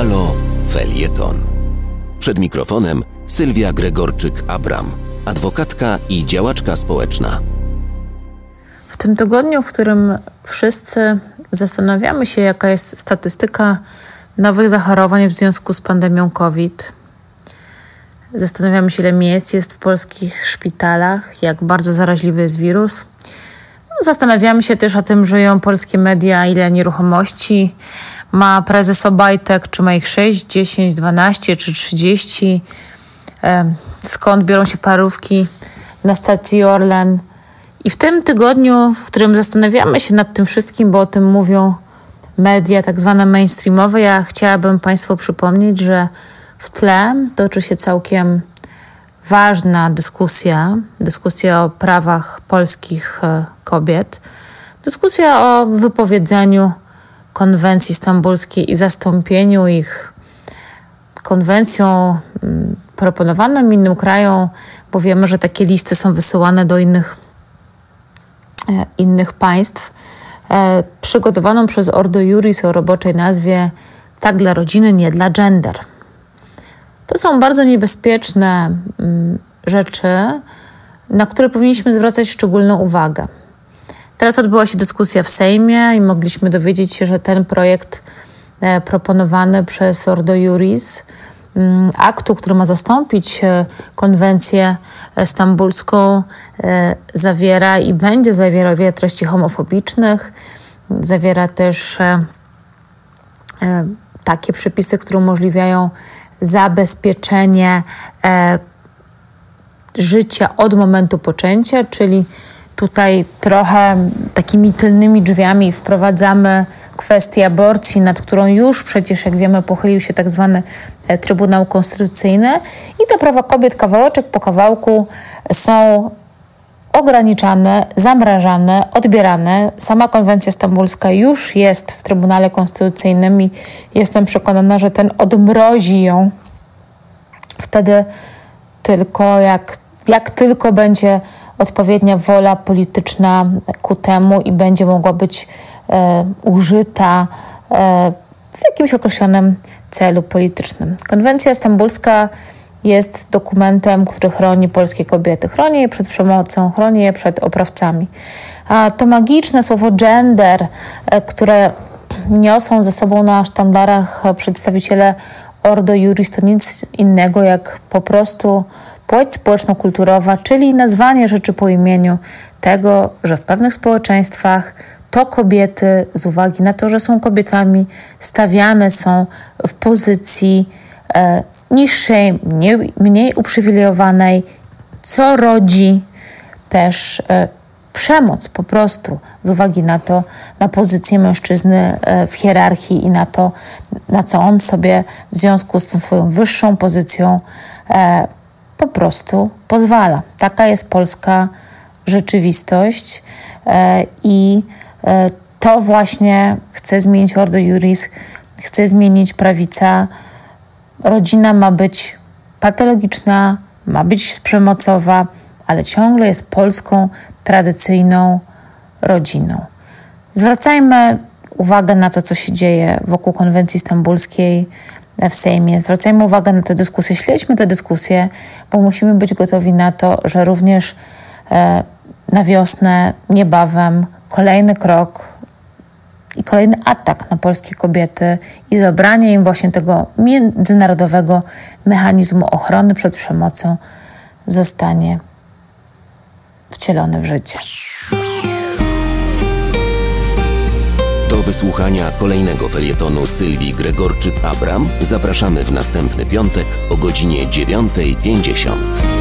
Halo Felieton. Przed mikrofonem Sylwia Gregorczyk-Abram, adwokatka i działaczka społeczna. W tym tygodniu, w którym wszyscy zastanawiamy się, jaka jest statystyka nowych zachorowań w związku z pandemią COVID, zastanawiamy się, ile miejsc jest w polskich szpitalach, jak bardzo zaraźliwy jest wirus. Zastanawiamy się też o tym, żyją polskie media, ile nieruchomości ma prezes Obajtek, czy ma ich 6, 10, 12 czy 30, skąd biorą się parówki na stacji Orlen. I w tym tygodniu, w którym zastanawiamy się nad tym wszystkim, bo o tym mówią media tak zwane mainstreamowe, ja chciałabym Państwu przypomnieć, że w tle toczy się całkiem ważna dyskusja, dyskusja o prawach polskich e, kobiet, dyskusja o wypowiedzeniu konwencji stambulskiej i zastąpieniu ich konwencją mm, proponowaną innym krajom, bo wiemy, że takie listy są wysyłane do innych, e, innych państw, e, przygotowaną przez Ordo Juris o roboczej nazwie Tak dla rodziny, nie dla gender. To są bardzo niebezpieczne mm, rzeczy, na które powinniśmy zwracać szczególną uwagę. Teraz odbyła się dyskusja w Sejmie i mogliśmy dowiedzieć się, że ten projekt e, proponowany przez Ordo Juris, mm, aktu, który ma zastąpić e, konwencję stambulską, e, zawiera i będzie zawierał wiele treści homofobicznych, zawiera też takie przepisy, które umożliwiają zabezpieczenie życia od momentu poczęcia, czyli tutaj trochę takimi tylnymi drzwiami wprowadzamy kwestię aborcji, nad którą już przecież, jak wiemy, pochylił się tak zwany e, Trybunał Konstytucyjny i te prawa kobiet kawałeczek po kawałku są ograniczane, zamrażane, odbierane. Sama konwencja stambulska już jest w Trybunale Konstytucyjnym i jestem przekonana, że ten odmrozi ją wtedy tylko jak, jak tylko będzie odpowiednia wola polityczna ku temu i będzie mogła być e, użyta e, w jakimś określonym celu politycznym. Konwencja stambulska jest dokumentem, który chroni polskie kobiety. Chroni je przed przemocą, chroni je przed oprawcami. A to magiczne słowo gender, e, które niosą ze sobą na sztandarach przedstawiciele Ordo Juris, to nic innego jak po prostu płeć społeczno-kulturowa, czyli nazwanie rzeczy po imieniu tego, że w pewnych społeczeństwach to kobiety, z uwagi na to, że są kobietami, stawiane są w pozycji e, niższej, mniej, mniej uprzywilejowanej, co rodzi też e, przemoc po prostu z uwagi na to, na pozycję mężczyzny e, w hierarchii i na to, na co on sobie w związku z tą swoją wyższą pozycją e, prostu pozwala. Taka jest polska rzeczywistość e, i e, to właśnie chce zmienić Ordo Juris, chce zmienić prawica. Rodzina ma być patologiczna, ma być przemocowa, ale ciągle jest polską, tradycyjną rodziną. Zwracajmy uwagę na to, co się dzieje wokół konwencji stambulskiej w Sejmie. Zwracajmy uwagę na te dyskusje, śledźmy te dyskusje, bo musimy być gotowi na to, że również e, na wiosnę, niebawem, kolejny krok i kolejny atak na polskie kobiety i zabranie im właśnie tego międzynarodowego mechanizmu ochrony przed przemocą zostanie wcielony w życie. Wysłuchania kolejnego felietonu Sylwii Gregorczyk-Abram zapraszamy w następny piątek o godzinie 9.50.